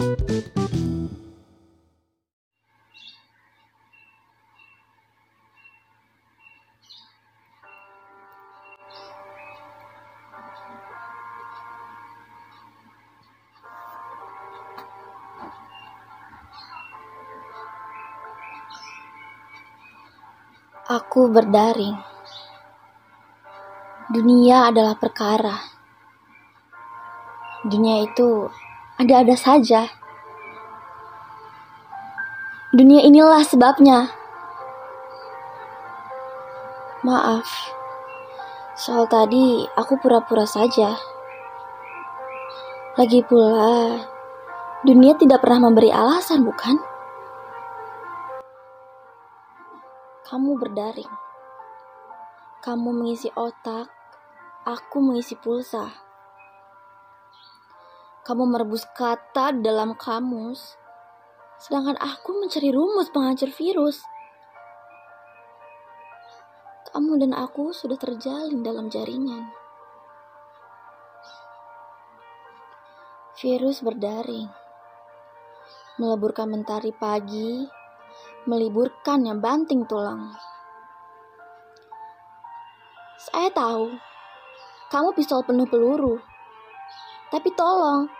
Aku berdaring. Dunia adalah perkara. Dunia itu ada-ada saja. Dunia inilah sebabnya. Maaf, soal tadi aku pura-pura saja. Lagi pula, dunia tidak pernah memberi alasan, bukan? Kamu berdaring. Kamu mengisi otak, aku mengisi pulsa. Kamu merebus kata dalam kamus, sedangkan aku mencari rumus penghancur virus. Kamu dan aku sudah terjalin dalam jaringan. Virus berdaring, meleburkan mentari pagi meliburkan yang banting tulang. Saya tahu, kamu pistol penuh peluru. Tapi tolong,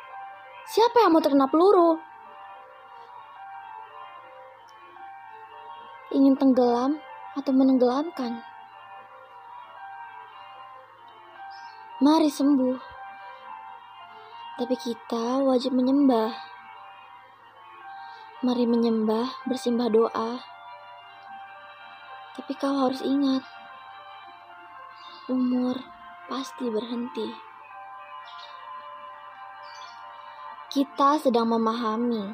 siapa yang mau terkena peluru? Ingin tenggelam atau menenggelamkan? Mari sembuh. Tapi kita wajib menyembah. Mari menyembah, bersimbah doa. Tapi kau harus ingat, umur pasti berhenti. Kita sedang memahami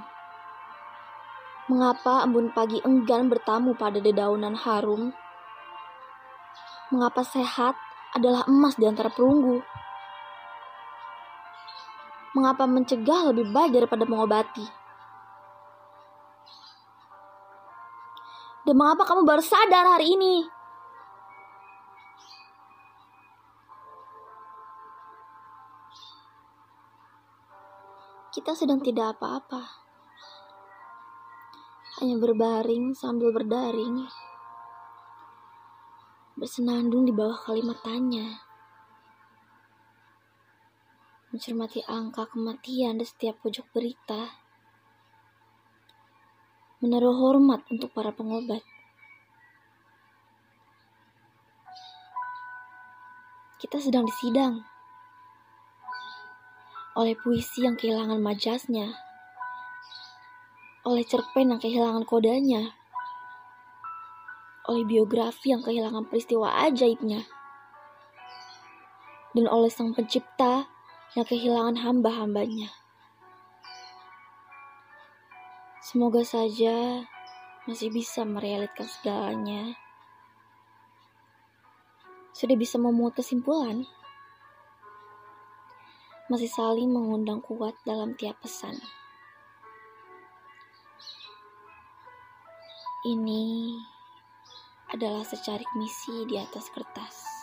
mengapa embun pagi enggan bertamu pada dedaunan harum. Mengapa sehat adalah emas di antara perunggu. Mengapa mencegah lebih baik daripada mengobati. Dan mengapa kamu baru sadar hari ini? Kita sedang tidak apa-apa. Hanya berbaring sambil berdaring. Bersenandung di bawah kalimat tanya. Mencermati angka kematian di setiap pojok berita menaruh hormat untuk para pengobat. Kita sedang disidang oleh puisi yang kehilangan majasnya, oleh cerpen yang kehilangan kodanya, oleh biografi yang kehilangan peristiwa ajaibnya, dan oleh sang pencipta yang kehilangan hamba-hambanya. Semoga saja masih bisa merealitkan segalanya. Sudah bisa memuat kesimpulan. Masih saling mengundang kuat dalam tiap pesan. Ini adalah secarik misi di atas kertas.